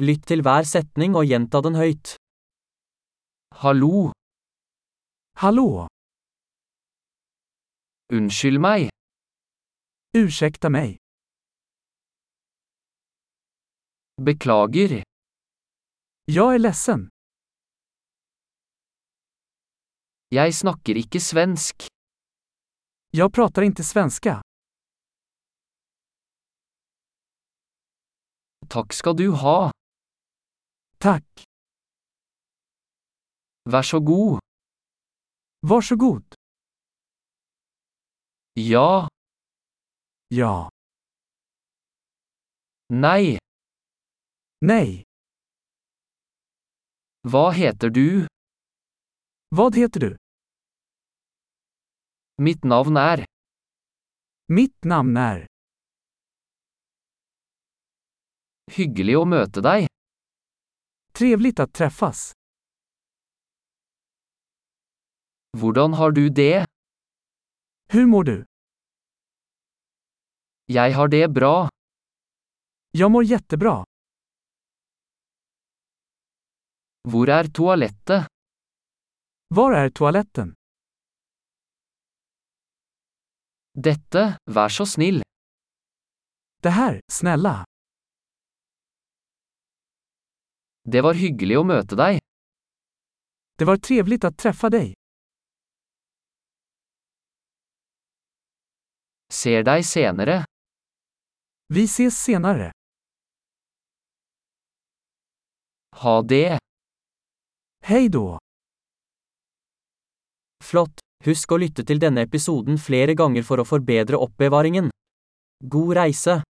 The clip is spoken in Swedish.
Lytt til hver setning og gjenta den høyt. Hallo, Hallå! unnskyld meg. Ursäkta mig. Beklager, Jag är ledsen. jeg snakker ikke svensk. Jag pratar inte svenska. Takk skal du ha. Tack. Vær så god. Varsågod. Ja, Ja. nei. Nej. Hva heter du? Vad heter du? Mitt navn er. Mitt namn är. Hyggelig å møte deg. Trevligt att träffas. Hvordan har du det? Hur mår du? Jeg har det bra. Jag mår jättebra. Hvor er toalettet? Var är toaletten? Dette, vær så snill. Det här, snälla. Det var hyggelig å møte deg. Det var trevligt att träffa dig. Ser deg senere. Vi ses senare. Ha det. Hej då! Flott! Husk å lytte til denne episoden flere ganger for å forbedre oppbevaringen. God reise!